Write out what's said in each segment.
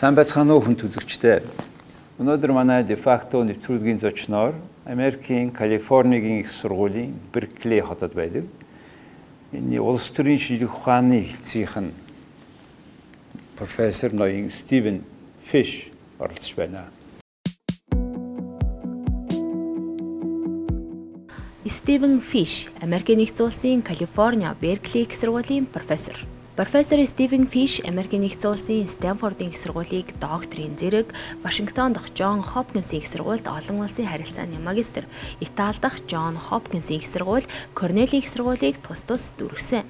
Сайн байцгаана уу хүн үзэгчдээ. Өнөөдөр манай дефакто нэвтрүүлгийн зочноор Америкийн Калифорнигийн их сургуулийн Беркли хотод байдаг. Энэ улс төрийн шинжлэх ухааны хэлцийнх нь профессор ноён Стивен Фиш оролцож байна. Стивен Фиш, Америкийн нэгдсэн улсын Калифорниа Беркли их сургуулийн профессор. Профессор Стивен Фиш Америкийн нэгдсэн улсын Стэнфордын их сургуулийг докторийн зэрэг, Вашингтон дахь Джон Хопкинсийн их сургуульд олон улсын харилцааны магистр, Итали дахь Джон Хопкинсийн их сургууль, Корнелийн их сургуулийг тус тус дүргсэн.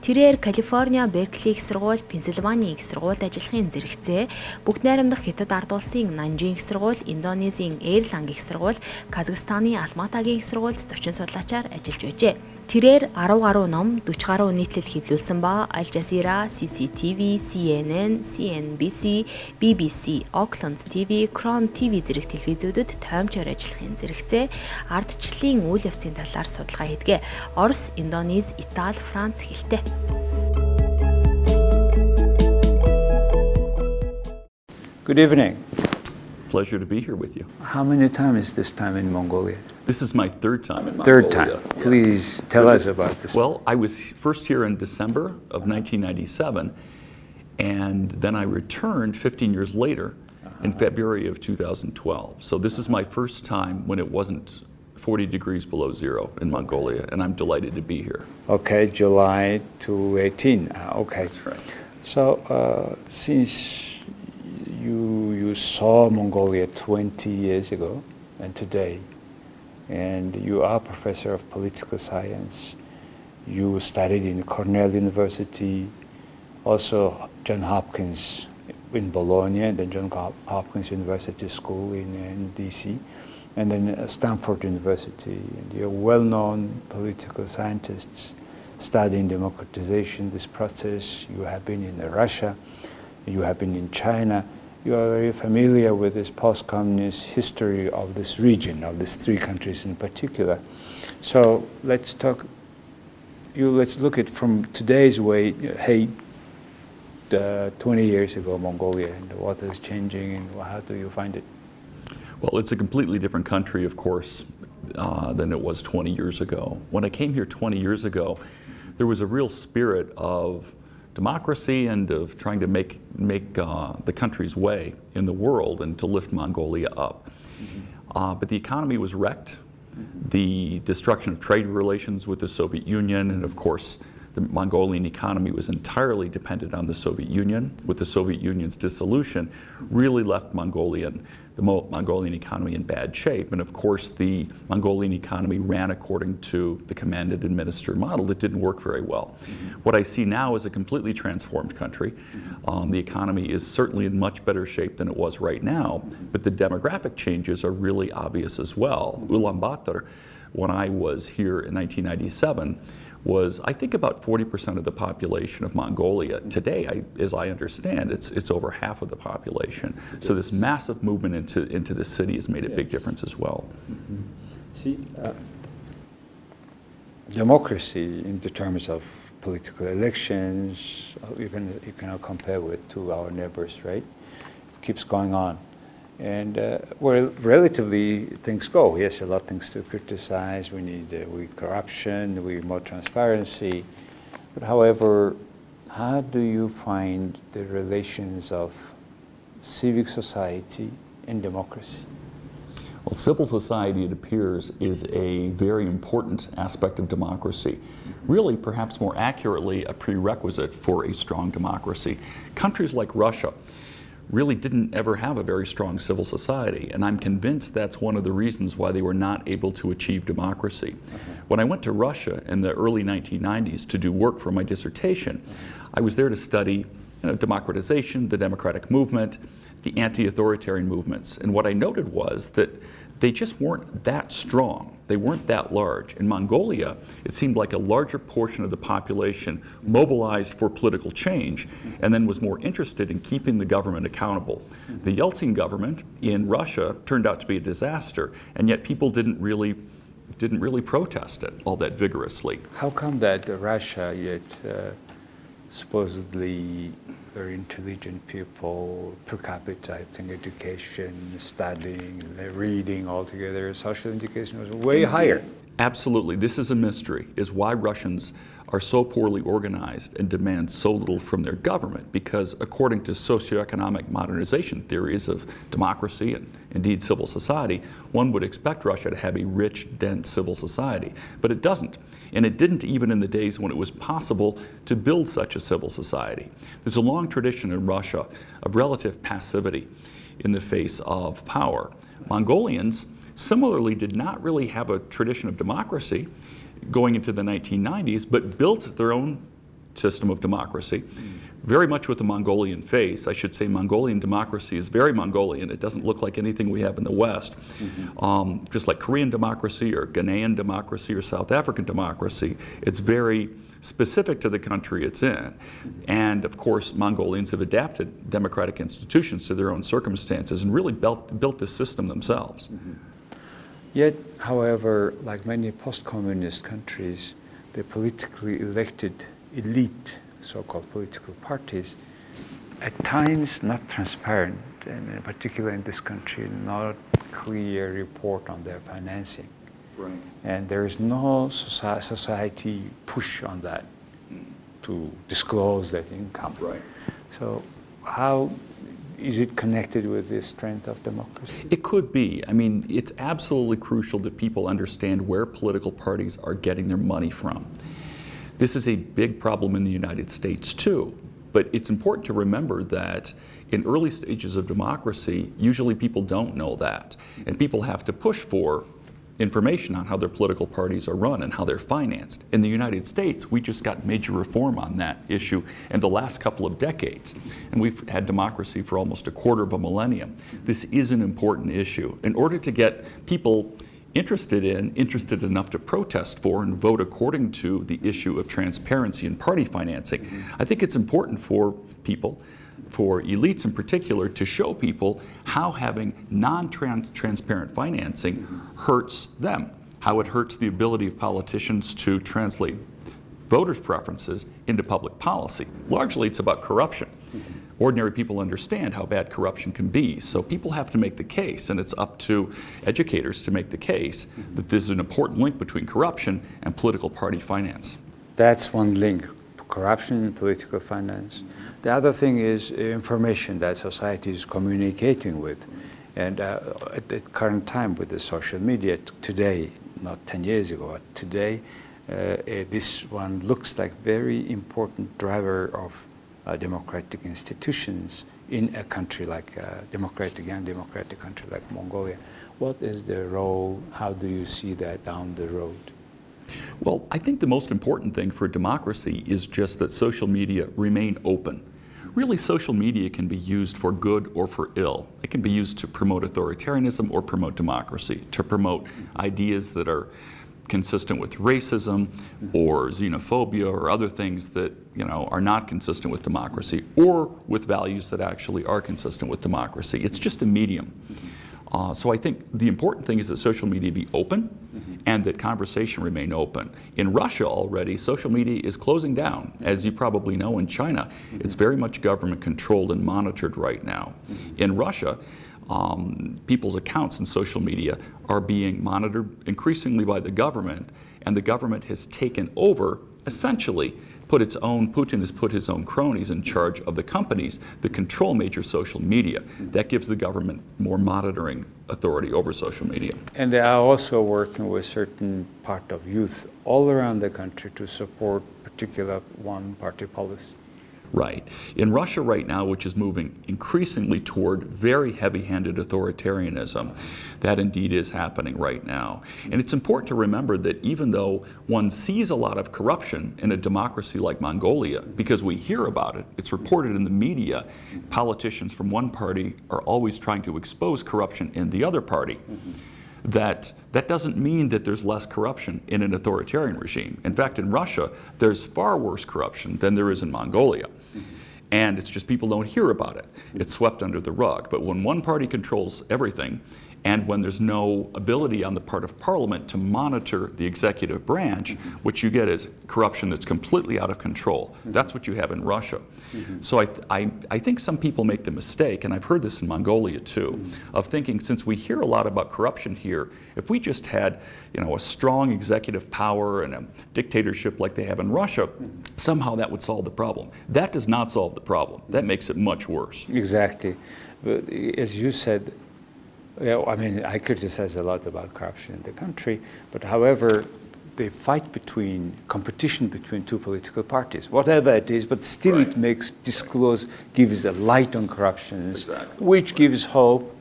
Тэрээр Калифорниа Беркли их сургууль, Пенсильвани их сургуульд ажиллахын зэрэгцээ, Бүгд найрамдах Хятад ард улсын Нанжин их сургууль, Индонезийн Эрланг их сургууль, Казахстаны Алматагийн их сургуульд зочин судлаачаар ажиллаж байжээ. Тэрээр 10 гаруй ном, 40 гаруй нийтлэл хэвлүүлсэн ба Al Jazeera, CCTV, CNN, CNBC, BBC, Oakland TV, Crown TV зэрэг телевизүүдэд тоомчоор ажиллахын зэрэгцээ ардчлалын үйл явцын талаар судалгаа хийдэг. Орос, Индонез, Итали, Франц хэлтэй. Good evening. Pleasure to be here with you. How many times is this time in Mongolia? This is my third time in Mongolia. Third time. Yes. Please tell us about this. Well, I was first here in December of 1997, and then I returned 15 years later in February of 2012. So this is my first time when it wasn't 40 degrees below zero in Mongolia, and I'm delighted to be here. Okay, July to 18. Ah, okay. That's right. So, uh, since you you saw Mongolia 20 years ago and today, and you are professor of political science, you studied in Cornell University, also John Hopkins in Bologna, and then John Hopkins University School in, in DC, and then Stanford University. And you're well-known political scientists studying democratization, this process. You have been in Russia, you have been in China. You are very familiar with this post-communist history of this region, of these three countries in particular. So let's talk. You let's look at from today's way. Hey, uh, 20 years ago, Mongolia, and what is changing, and how do you find it? Well, it's a completely different country, of course, uh, than it was 20 years ago. When I came here 20 years ago, there was a real spirit of democracy and of trying to make, make uh, the country's way in the world and to lift Mongolia up. Uh, but the economy was wrecked. The destruction of trade relations with the Soviet Union, and of course, the Mongolian economy was entirely dependent on the Soviet Union. With the Soviet Union's dissolution, really left Mongolian, the Mongolian economy in bad shape. And of course, the Mongolian economy ran according to the command and administer model that didn't work very well. What I see now is a completely transformed country. Um, the economy is certainly in much better shape than it was right now, but the demographic changes are really obvious as well. Ulaanbaatar, when I was here in 1997, was I think about 40% of the population of Mongolia. Today, I, as I understand, it's it's over half of the population. So this massive movement into into the city has made a big difference as well. See, uh, democracy in the terms of political elections, you can you cannot compare with to our neighbors, right? It keeps going on, and uh, where relatively things go. Yes, a lot of things to criticize. We need uh, we corruption, we more transparency, but however, how do you find the relations of civic society and democracy? Well, civil society, it appears, is a very important aspect of democracy. Really, perhaps more accurately, a prerequisite for a strong democracy. Countries like Russia really didn't ever have a very strong civil society, and I'm convinced that's one of the reasons why they were not able to achieve democracy. When I went to Russia in the early 1990s to do work for my dissertation, I was there to study you know, democratization, the democratic movement, the anti authoritarian movements. And what I noted was that they just weren't that strong. They weren't that large. In Mongolia, it seemed like a larger portion of the population mobilized for political change and then was more interested in keeping the government accountable. The Yeltsin government in Russia turned out to be a disaster, and yet people didn't really didn't really protest it all that vigorously. How come that Russia yet uh, supposedly very intelligent people, per capita, I think education, studying, reading altogether, social education was way higher. Absolutely. This is a mystery, is why Russians are so poorly organized and demand so little from their government. Because according to socioeconomic modernization theories of democracy and indeed civil society, one would expect Russia to have a rich, dense civil society. But it doesn't. And it didn't even in the days when it was possible to build such a civil society. There's a long tradition in Russia of relative passivity in the face of power. Mongolians similarly did not really have a tradition of democracy going into the 1990s, but built their own system of democracy, very much with the Mongolian face. I should say Mongolian democracy is very Mongolian. It doesn't look like anything we have in the West. Um, just like Korean democracy or Ghanaian democracy or South African democracy, it's very specific to the country it's in. And of course, Mongolians have adapted democratic institutions to their own circumstances and really built, built this system themselves. Yet, however, like many post-communist countries, the politically elected elite, so-called political parties, at times not transparent, and in particular in this country, not clear report on their financing. Right. And there is no society push on that mm. to disclose that income. Right. So, how is it connected with the strength of democracy? It could be. I mean, it's absolutely crucial that people understand where political parties are getting their money from. This is a big problem in the United States, too. But it's important to remember that in early stages of democracy, usually people don't know that. And people have to push for information on how their political parties are run and how they're financed. In the United States, we just got major reform on that issue in the last couple of decades. And we've had democracy for almost a quarter of a millennium. This is an important issue. In order to get people interested in, interested enough to protest for and vote according to the issue of transparency in party financing, I think it's important for people for elites in particular to show people how having non-transparent financing hurts them, how it hurts the ability of politicians to translate voters' preferences into public policy. Largely, it's about corruption. Ordinary people understand how bad corruption can be, so people have to make the case, and it's up to educators to make the case that there's an important link between corruption and political party finance. That's one link corruption and political finance. The other thing is information that society is communicating with. And uh, at the current time with the social media, today, not 10 years ago, but today, uh, uh, this one looks like very important driver of uh, democratic institutions in a country like a democratic and democratic country like Mongolia. What is the role? How do you see that down the road? Well, I think the most important thing for democracy is just that social media remain open. Really, social media can be used for good or for ill. It can be used to promote authoritarianism or promote democracy, to promote ideas that are consistent with racism or xenophobia or other things that you know are not consistent with democracy or with values that actually are consistent with democracy. It's just a medium. Uh, so I think the important thing is that social media be open and that conversation remain open. In Russia already, social media is closing down. As you probably know, in China, it's very much government controlled and monitored right now. In Russia, um, people's accounts in social media are being monitored increasingly by the government, and the government has taken over essentially put its own, Putin has put his own cronies in charge of the companies that control major social media. That gives the government more monitoring authority over social media. And they are also working with certain part of youth all around the country to support particular one party policy. Right. In Russia right now, which is moving increasingly toward very heavy handed authoritarianism, that indeed is happening right now. And it's important to remember that even though one sees a lot of corruption in a democracy like Mongolia, because we hear about it, it's reported in the media, politicians from one party are always trying to expose corruption in the other party. That that doesn't mean that there's less corruption in an authoritarian regime. In fact, in Russia, there's far worse corruption than there is in Mongolia. And it's just people don't hear about it. It's swept under the rug. But when one party controls everything and when there's no ability on the part of Parliament to monitor the executive branch, what you get is corruption that's completely out of control. That's what you have in Russia. So I, I, I think some people make the mistake, and I've heard this in Mongolia too, of thinking since we hear a lot about corruption here, if we just had you know, a strong executive power and a dictatorship like they have in Russia, somehow that would solve the problem. That does not solve the problem. That makes it much worse. Exactly. But as you said, yeah, I mean, I criticize a lot about corruption in the country, but however, the fight between competition between two political parties, whatever it is, but still Right. it makes disclose gives a light on corruptions, Exactly. which gives hope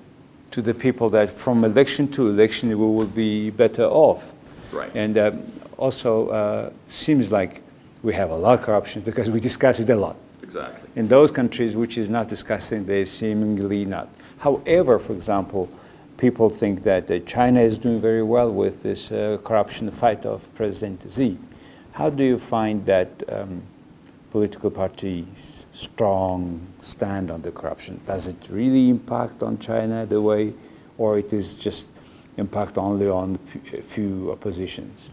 to the people that from election to election we will be better off. Right. And um, also uh, seems like we have a lot of corruption because we discuss it a lot. Exactly. In those countries which is not discussing, they seemingly not. However, for example, people think that China is doing very well with this uh, corruption fight of President Xi. How do you find that um, political parties' strong stand on the corruption? Does it really impact on China the way, or it is just impact only on a few oppositions?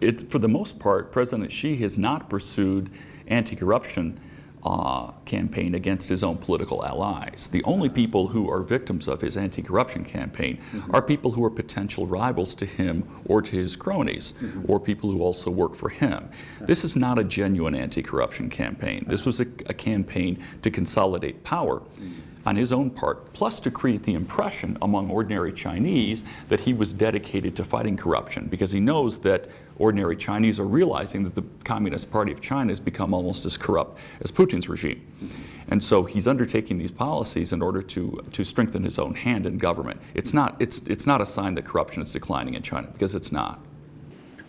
It, for the most part, President Xi has not pursued anti-corruption uh, campaign against his own political allies. The only people who are victims of his anti-corruption campaign mm-hmm. are people who are potential rivals to him or to his cronies, mm-hmm. or people who also work for him. This is not a genuine anti-corruption campaign. This was a, a campaign to consolidate power mm-hmm. on his own part, plus to create the impression among ordinary Chinese that he was dedicated to fighting corruption, because he knows that ordinary Chinese are realizing that the Communist Party of China has become almost as corrupt as Putin's regime. And so he's undertaking these policies in order to, to strengthen his own hand in government. It's not, it's, it's not a sign that corruption is declining in China, because it's not.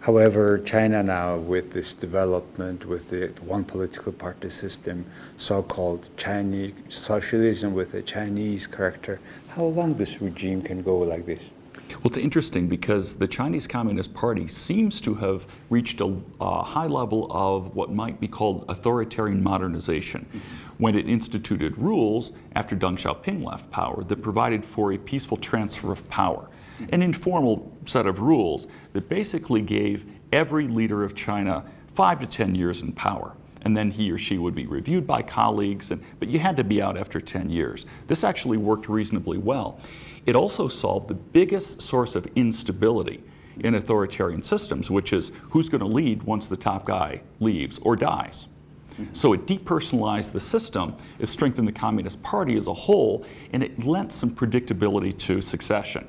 However, China now, with this development, with the one political party system, so-called Chinese socialism with a Chinese character, how long this regime can go like this? Well, it's interesting because the Chinese Communist Party seems to have reached a, a high level of what might be called authoritarian modernization mm-hmm. when it instituted rules after Deng Xiaoping left power that provided for a peaceful transfer of power. Mm-hmm. An informal set of rules that basically gave every leader of China five to ten years in power and then he or she would be reviewed by colleagues, and, but you had to be out after 10 years. This actually worked reasonably well. It also solved the biggest source of instability in authoritarian systems, which is who's going to lead once the top guy leaves or dies. So it depersonalized the system, it strengthened the Communist Party as a whole, and it lent some predictability to succession.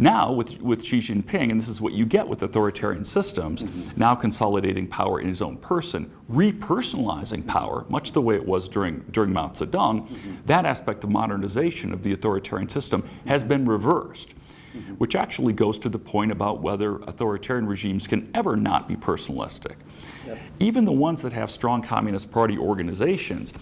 Now, with, with Xi Jinping, and this is what you get with authoritarian systems, mm-hmm. now consolidating power in his own person, repersonalizing power, much the way it was during, during Mao Zedong, mm-hmm. that aspect of modernization of the authoritarian system has been reversed, mm-hmm. which actually goes to the point about whether authoritarian regimes can ever not be personalistic. Even the ones that have strong Communist Party organizations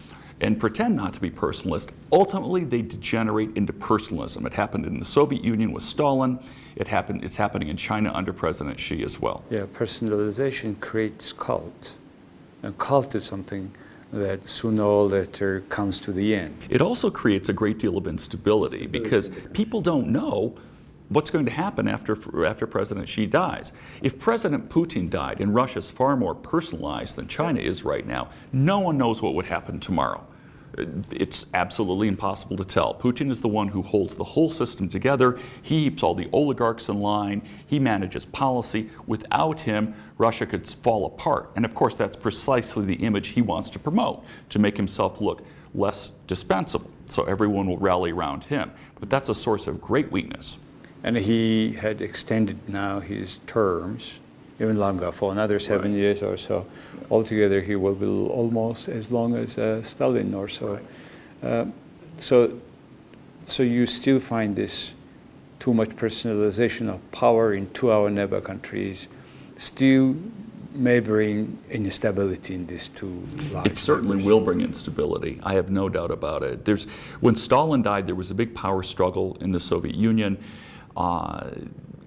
and pretend not to be personalist, ultimately they degenerate into personalism. It happened in the Soviet Union with Stalin. It happened, it's happening in China under President Xi as well. Yeah, personalization creates cult. And cult is something that sooner or later comes to the end. It also creates a great deal of instability because people don't know what's going to happen after, after President Xi dies. If President Putin died, and Russia's far more personalized than China is right now, no one knows what would happen tomorrow. It's absolutely impossible to tell. Putin is the one who holds the whole system together. He keeps all the oligarchs in line. He manages policy. Without him, Russia could fall apart. And of course, that's precisely the image he wants to promote to make himself look less dispensable. So everyone will rally around him. But that's a source of great weakness. And he had extended now his terms even longer for another seven Right. years or so. Altogether, he will be almost as long as uh, Stalin or so. Uh, so, so you still find this too much personalization of power in two our neighbor countries still may bring instability in these two It certainly will bring instability. I have no doubt about it. There's, when Stalin died, there was a big power struggle in the Soviet Union. Uh,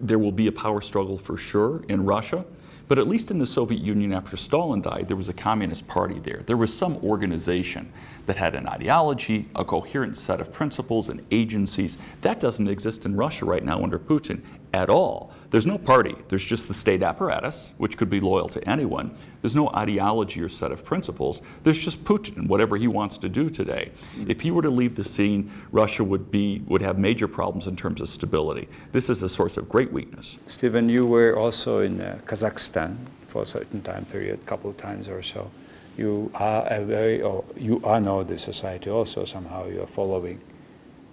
there will be a power struggle for sure in Russia. But at least in the Soviet Union after Stalin died, there was a communist party there. There was some organization that had an ideology, a coherent set of principles and agencies. That doesn't exist in Russia right now under Putin at all. There's no party. There's just the state apparatus, which could be loyal to anyone. There's no ideology or set of principles. There's just Putin whatever he wants to do today. If he were to leave the scene, Russia would be would have major problems in terms of stability. This is a source of great weakness. Steven, you were also in uh, Kazakhstan for a certain time period, a couple of times or so. You are a very, or you are now the society also somehow you are following.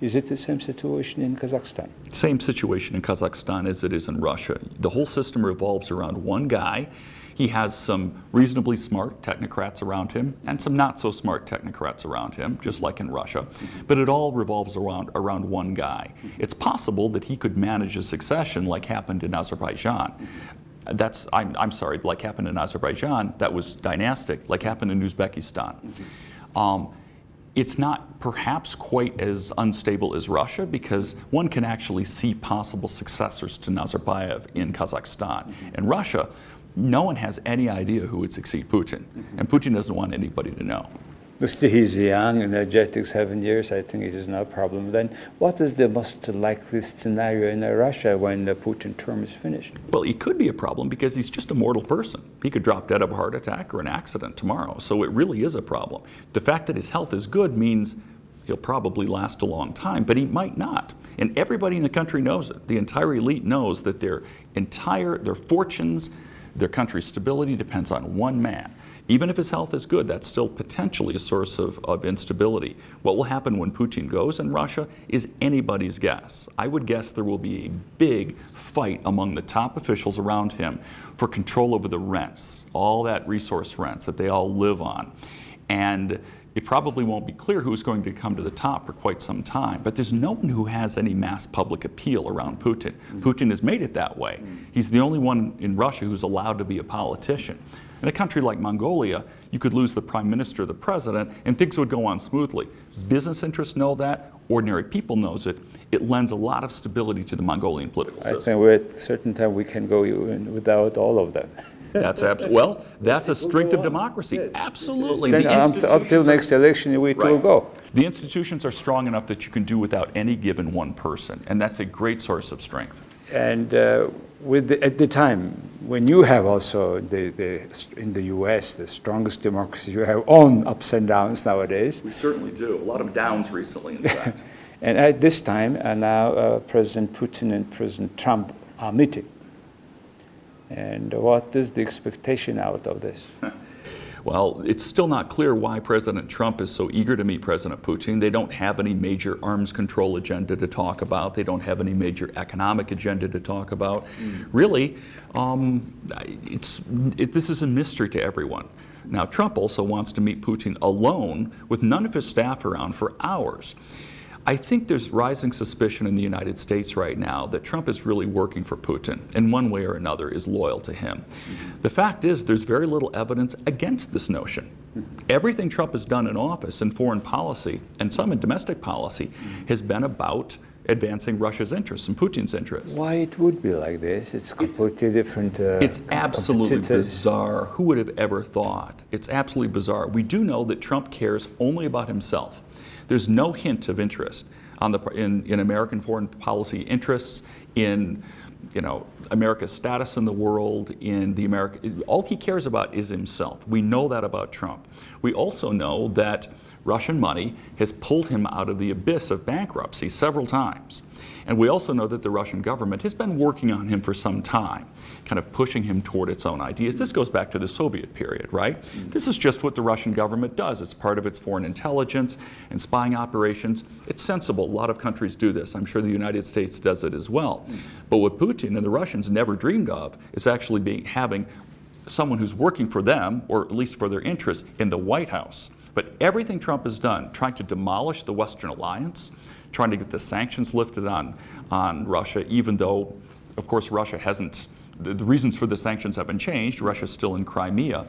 Is it the same situation in Kazakhstan? Same situation in Kazakhstan as it is in Russia. The whole system revolves around one guy. He has some reasonably smart technocrats around him and some not so smart technocrats around him, just like in Russia. But it all revolves around, around one guy. It's possible that he could manage a succession like happened in Azerbaijan. That's, I'm, I'm sorry, like happened in Azerbaijan, that was dynastic, like happened in Uzbekistan. Um, it's not perhaps quite as unstable as Russia because one can actually see possible successors to Nazarbayev in Kazakhstan. In Russia, no one has any idea who would succeed Putin, and Putin doesn't want anybody to know. Mostly he's young, energetic, seven years. I think it is no problem. Then, what is the most likely scenario in Russia when the Putin term is finished? Well, it could be a problem because he's just a mortal person. He could drop dead of a heart attack or an accident tomorrow. So it really is a problem. The fact that his health is good means he'll probably last a long time, but he might not. And everybody in the country knows it. The entire elite knows that their entire, their fortunes, their country's stability depends on one man. Even if his health is good, that's still potentially a source of, of instability. What will happen when Putin goes in Russia is anybody's guess. I would guess there will be a big fight among the top officials around him for control over the rents, all that resource rents that they all live on. And it probably won't be clear who's going to come to the top for quite some time, but there's no one who has any mass public appeal around Putin. Mm. Putin has made it that way. Mm. He's the only one in Russia who's allowed to be a politician. In a country like Mongolia, you could lose the prime minister, the president, and things would go on smoothly. Business interests know that, ordinary people knows it. It lends a lot of stability to the Mongolian political system. I system. think we're at a certain time we can go without all of them. That's abs- well, that's a strength of democracy. Yes. Absolutely. Then The um, institutions until are- next election, will Right. go. The institutions are strong enough that you can do without any given one person, and that's a great source of strength. And uh, with the, at the time when you have also the, the in the U.S. the strongest democracy, you have own ups and downs nowadays. We certainly do. A lot of downs recently, in fact. And at this time, uh, now uh, President Putin and President Trump are meeting. And what is the expectation out of this? Well, it's still not clear why President Trump is so eager to meet President Putin. They don't have any major arms control agenda to talk about. They don't have any major economic agenda to talk about. Really, um, it's, it, this is a mystery to everyone. Now, Trump also wants to meet Putin alone with none of his staff around for hours. I think there's rising suspicion in the United States right now that Trump is really working for Putin, in one way or another, is loyal to him. The fact is, there's very little evidence against this notion. Everything Trump has done in office in foreign policy and some in domestic policy has been about advancing Russia's interests and Putin's interests. Why it would be like this? It's completely different. Uh, It's absolutely bizarre. Who would have ever thought? It's absolutely bizarre. We do know that Trump cares only about himself. There's no hint of interest on the, in, in American foreign policy interests, in you know, America's status in the world, in the America. All he cares about is himself. We know that about Trump. We also know that Russian money has pulled him out of the abyss of bankruptcy several times. And we also know that the Russian government has been working on him for some time, kind of pushing him toward its own ideas. This goes back to the Soviet period, right? Mm. This is just what the Russian government does. It's part of its foreign intelligence and spying operations. It's sensible. A lot of countries do this. I'm sure the United States does it as well. Mm. But what Putin and the Russians never dreamed of is actually being, having someone who's working for them, or at least for their interests, in the White House. But everything Trump has done, trying to demolish the Western alliance, trying to get the sanctions lifted on, on Russia, even though, of course, Russia hasn't, the, the reasons for the sanctions haven't changed. Russia's still in Crimea.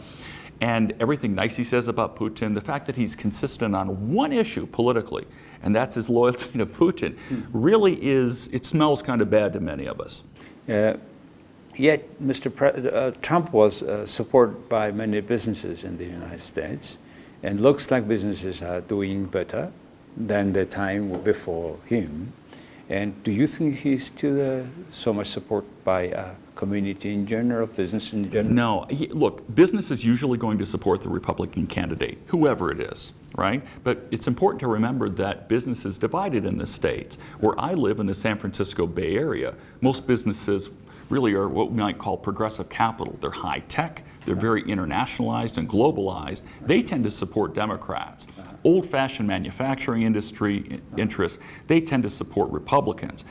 And everything nice he says about Putin, the fact that he's consistent on one issue politically, and that's his loyalty to Putin, really is, it smells kind of bad to many of us. Uh, yet, Mr. Pre- uh, Trump was uh, supported by many businesses in the United States, and looks like businesses are doing better than the time before him. And do you think he's still uh, so much support by uh, community in general, business in general? No, he, look, business is usually going to support the Republican candidate, whoever it is, right? But it's important to remember that business is divided in the states. Where I live in the San Francisco Bay Area, most businesses really are what we might call progressive capital. They're high tech, they're very internationalized and globalized. They tend to support Democrats. Old fashioned manufacturing industry interests, they tend to support Republicans.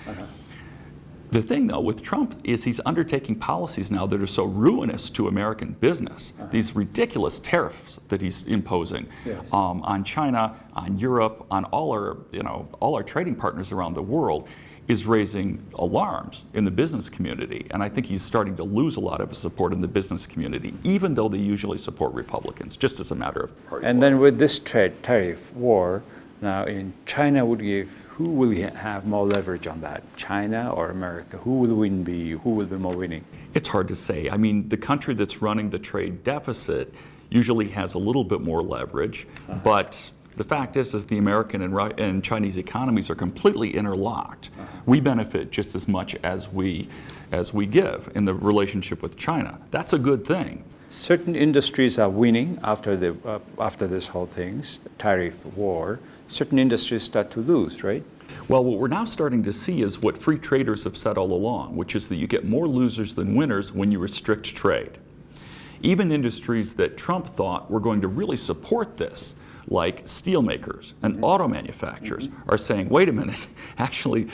The thing, though, with Trump is he's undertaking policies now that are so ruinous to American business. These ridiculous tariffs that he's imposing Yes. um, on China, on Europe, on all our, you know, all our trading partners around the world is raising alarms in the business community. And I think he's starting to lose a lot of his support in the business community, even though they usually support Republicans, just as a matter of party. And then with this trade tariff war, now in China would give, who will have more leverage on that? China or America? Who will win be, who will be more winning? It's hard to say. I mean, the country that's running the trade deficit usually has a little bit more leverage, uh-huh. but the fact is, is the American and, Ru- and Chinese economies are completely interlocked. We benefit just as much as we as we give in the relationship with China. That's a good thing. Certain industries are winning after, the, uh, after this whole thing's tariff war. Certain industries start to lose, right? Well, what we're now starting to see is what free traders have said all along, which is that you get more losers than winners when you restrict trade. Even industries that Trump thought were going to really support this, like steelmakers and mm-hmm. auto manufacturers, mm-hmm. are saying, wait a minute, actually,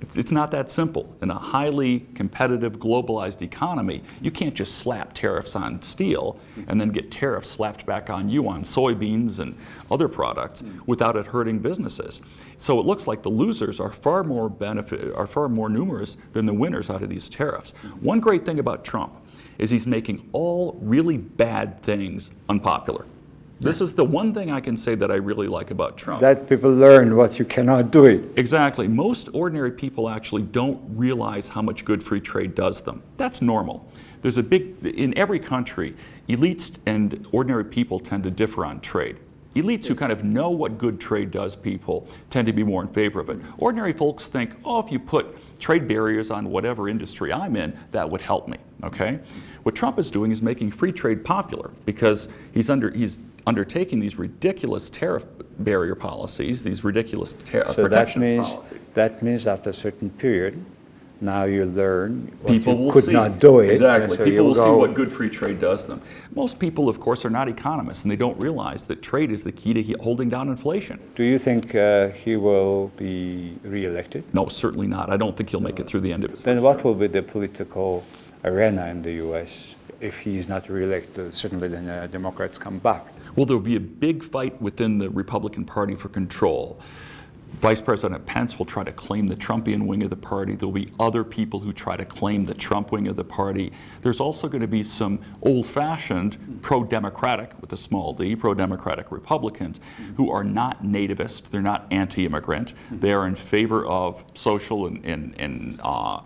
it's, it's not that simple. In a highly competitive, globalized economy, you can't just slap tariffs on steel and then get tariffs slapped back on you on soybeans and other products mm. without it hurting businesses. So it looks like the losers are far more benefit, are far more numerous than the winners out of these tariffs. Mm-hmm. One great thing about Trump is he's making all really bad things unpopular. This is the one thing I can say that I really like about Trump. That people learn what you cannot do it. Exactly. Most ordinary people actually don't realize how much good free trade does them. That's normal. There's a big, in every country, elites and ordinary people tend to differ on trade. Elites who kind of know what good trade does people tend to be more in favor of it. Ordinary folks think, oh, if you put trade barriers on whatever industry I'm in, that would help me. Okay? What Trump is doing is making free trade popular because he's under he's undertaking these ridiculous tariff barrier policies, these ridiculous tar- So that protectionist means, policies. that means after a certain period, now you learn what People you will could see. not do it. Exactly. so people will see what good free trade does them. Most people, of course, are not economists, and they don't realize that trade is the key to holding down inflation. Do you think uh, he will be re-elected? No, certainly not. I don't think he'll make it through the end of his Then what term. will be the political arena in the U.S. if he is not re-elected? Certainly, then uh, Democrats come back. Well, there'll be a big fight within the Republican Party for control. Vice President Pence will try to claim the Trumpian wing of the party. There'll be other people who try to claim the Trump wing of the party. There's also going to be some old fashioned pro Democratic, with a small d, pro Democratic Republicans who are not nativist, they're not anti immigrant, they are in favor of social and, and, and uh,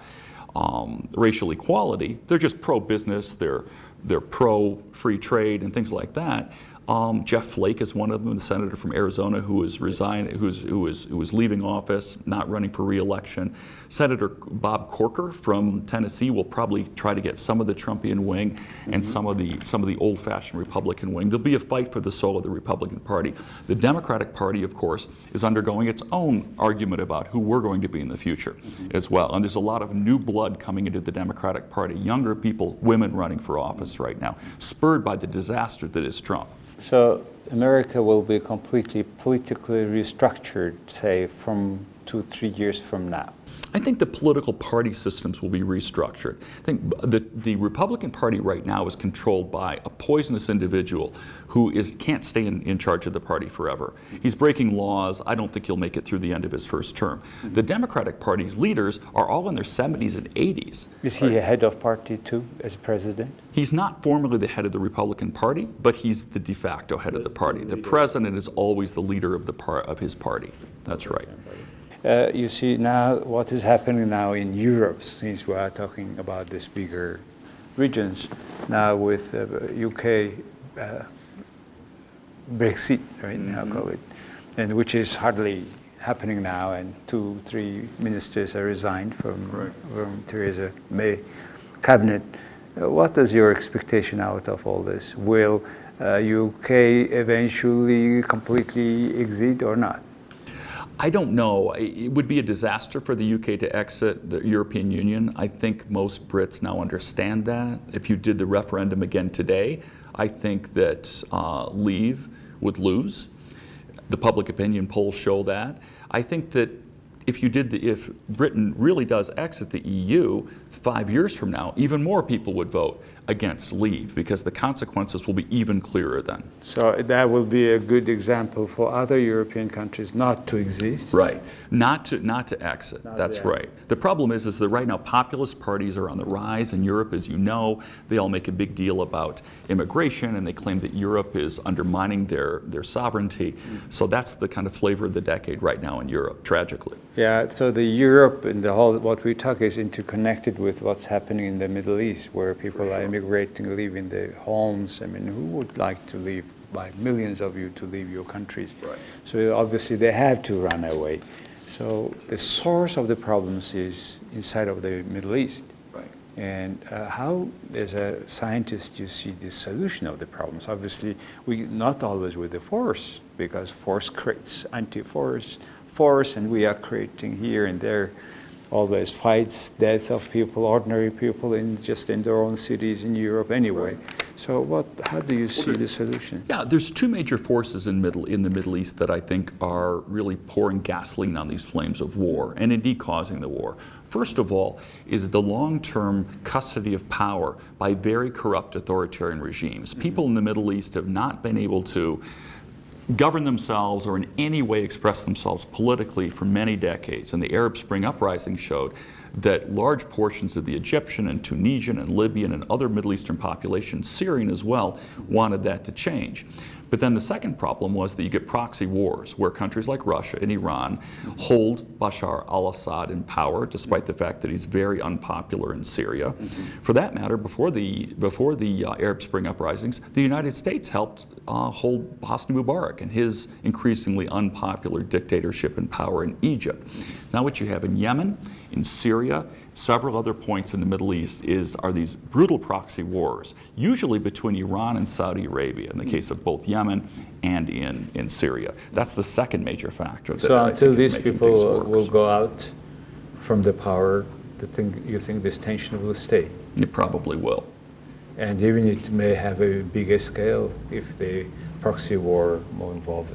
um, racial equality. They're just pro business, they're, they're pro free trade, and things like that. Um, Jeff Flake is one of them, the senator from Arizona who is resign, who's, who is who is leaving office, not running for re-election. Senator Bob Corker from Tennessee will probably try to get some of the Trumpian wing and some of the some of the old-fashioned Republican wing. There'll be a fight for the soul of the Republican Party. The Democratic Party, of course, is undergoing its own argument about who we're going to be in the future as well. And there's a lot of new blood coming into the Democratic Party, younger people, women running for office right now, spurred by the disaster that is Trump. So America will be completely politically restructured, say, from two, three years from now. I think the political party systems will be restructured. I think the, the Republican Party right now is controlled by a poisonous individual who is, can't stay in, in charge of the party forever. He's breaking laws. I don't think he'll make it through the end of his first term. The Democratic Party's leaders are all in their 70s and 80s. Is he a head of party too, as president? He's not formally the head of the Republican Party, but he's the de facto head of the party. The president is always the leader of, the par- of his party. That's right. Uh, you see now what is happening now in Europe, since we are talking about these bigger regions, now with uh, UK uh, Brexit, right now call it, and which is hardly happening now, and two, three ministers are resigned from, Right. from Theresa May cabinet. Uh, what is your expectation out of all this? Will uh, UK eventually completely exit or not? I don't know. It would be a disaster for the UK to exit the European Union. I think most Brits now understand that. If you did the referendum again today, I think that uh, Leave would lose. The public opinion polls show that. I think that if you did the, if Britain really does exit the EU five years from now, even more people would vote against Leave because the consequences will be even clearer then. So that will be a good example for other European countries not to exist. Right. Not to not to exit. Not That's to right. The problem is is that right now populist parties are on the rise in Europe, as you know. They all make a big deal about immigration and they claim that Europe is undermining their, their sovereignty. Mm. So that's the kind of flavor of the decade right now in Europe, tragically. Yeah, so the Europe and the whole what we talk is interconnected with what's happening in the Middle East, where people are immigrating, leaving their homes. I mean, who would like to leave? By millions of you to leave your countries. Right. So obviously they have to run away. So the source of the problems is inside of the Middle East. Right. And uh, how, as a scientist, you see the solution of the problems? Obviously, we not always with the force, because force creates anti-force, force, and we are creating here and there always fights, death of people, ordinary people in just in their own cities in Europe anyway. So, what? How do you see the solution? Yeah, there's two major forces in middle in the Middle East that I think are really pouring gasoline on these flames of war and indeed causing the war. First of all, is the long-term custody of power by very corrupt authoritarian regimes. Mm-hmm. People in the Middle East have not been able to govern themselves or in any way express themselves politically for many decades. And the Arab Spring uprising showed that large portions of the Egyptian and Tunisian and Libyan and other Middle Eastern populations, Syrian as well, wanted that to change. But then the second problem was that you get proxy wars where countries like Russia and Iran hold Bashar al Assad in power, despite the fact that he's very unpopular in Syria. For that matter, before the, before the uh, Arab Spring uprisings, the United States helped uh, hold Hosni Mubarak and his increasingly unpopular dictatorship and power in Egypt. Now, what you have in Yemen, in Syria, several other points in the Middle East is are these brutal proxy wars, usually between Iran and Saudi Arabia, in the case of both Yemen and in, in Syria. That's the second major factor. So until these people will go out from the power, the thing, you think this tension will stay? It probably will. And even it may have a bigger scale if the proxy war more involved.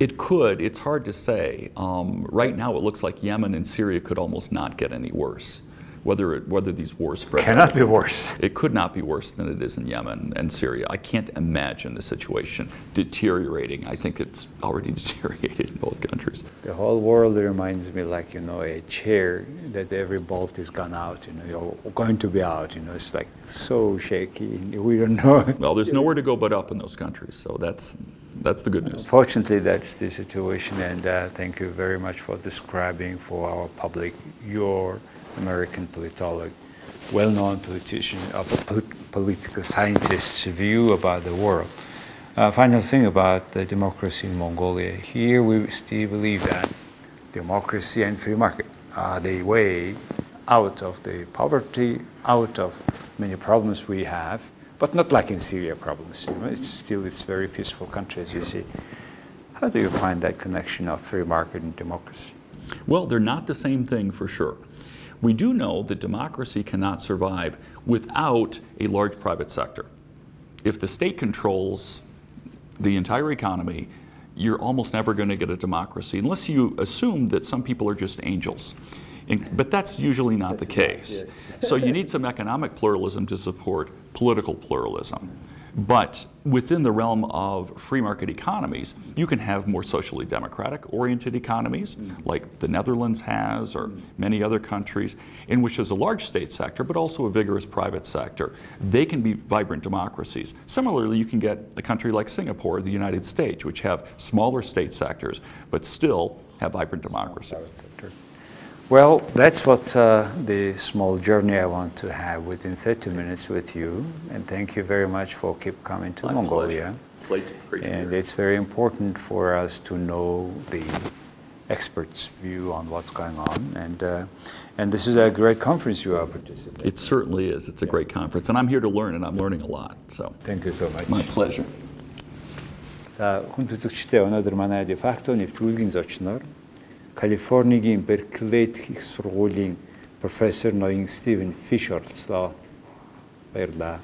It could. It's hard to say. Um, right now, it looks like Yemen and Syria could almost not get any worse. Whether it, whether these wars spread, Cannot be worse. It could not be worse than it is in Yemen and Syria. I can't imagine the situation deteriorating. I think it's already deteriorated in both countries. The whole world reminds me like, you know, a chair that every bolt is gone out, you know, you're going to be out, you know, it's like so shaky. We don't know. Well, there's nowhere to go but up in those countries, so that's that's the good news. Fortunately, that's the situation, and uh, thank you very much for describing for our public your American politologist, well-known politician, uh, pol- political scientist's view about the world. Uh, final thing about the democracy in Mongolia. Here, we still believe that democracy and free market are the way out of the poverty, out of many problems we have, but not like in Syria problems. You know, it's still it's very peaceful country as you see. How do you find that connection of free market and democracy? Well, they're not the same thing for sure. We do know that democracy cannot survive without a large private sector. If the state controls the entire economy, you're almost never going to get a democracy unless you assume that some people are just angels. And- but that's usually not the case. so you need some economic pluralism to support political pluralism. But within the realm of free market economies, you can have more socially democratic oriented economies, mm-hmm. like the Netherlands has, or mm-hmm. many other countries, in which there's a large state sector, but also a vigorous private sector. They can be vibrant democracies. Similarly, you can get a country like Singapore, the United States, which have smaller state sectors, but still have vibrant democracy. Well, that's what uh, the small journey I want to have within 30 minutes with you. And thank you very much for keep coming to My Mongolia. pleasure. Great, great to be And here. it's very important for us to know the experts' view on what's going on. And, uh, and this is a great conference you are participating. It certainly is. It's a great conference, and I'm here to learn, and I'm learning a lot. So, Thank you so much. my pleasure. За хүн төлөгчтэй өнөөдөр манай дефакто нэвтрүүлгийн зочноор Калифорнигийн Берклейд их сургуулийн профессор ноён Стивен Фишерлс баярлаа.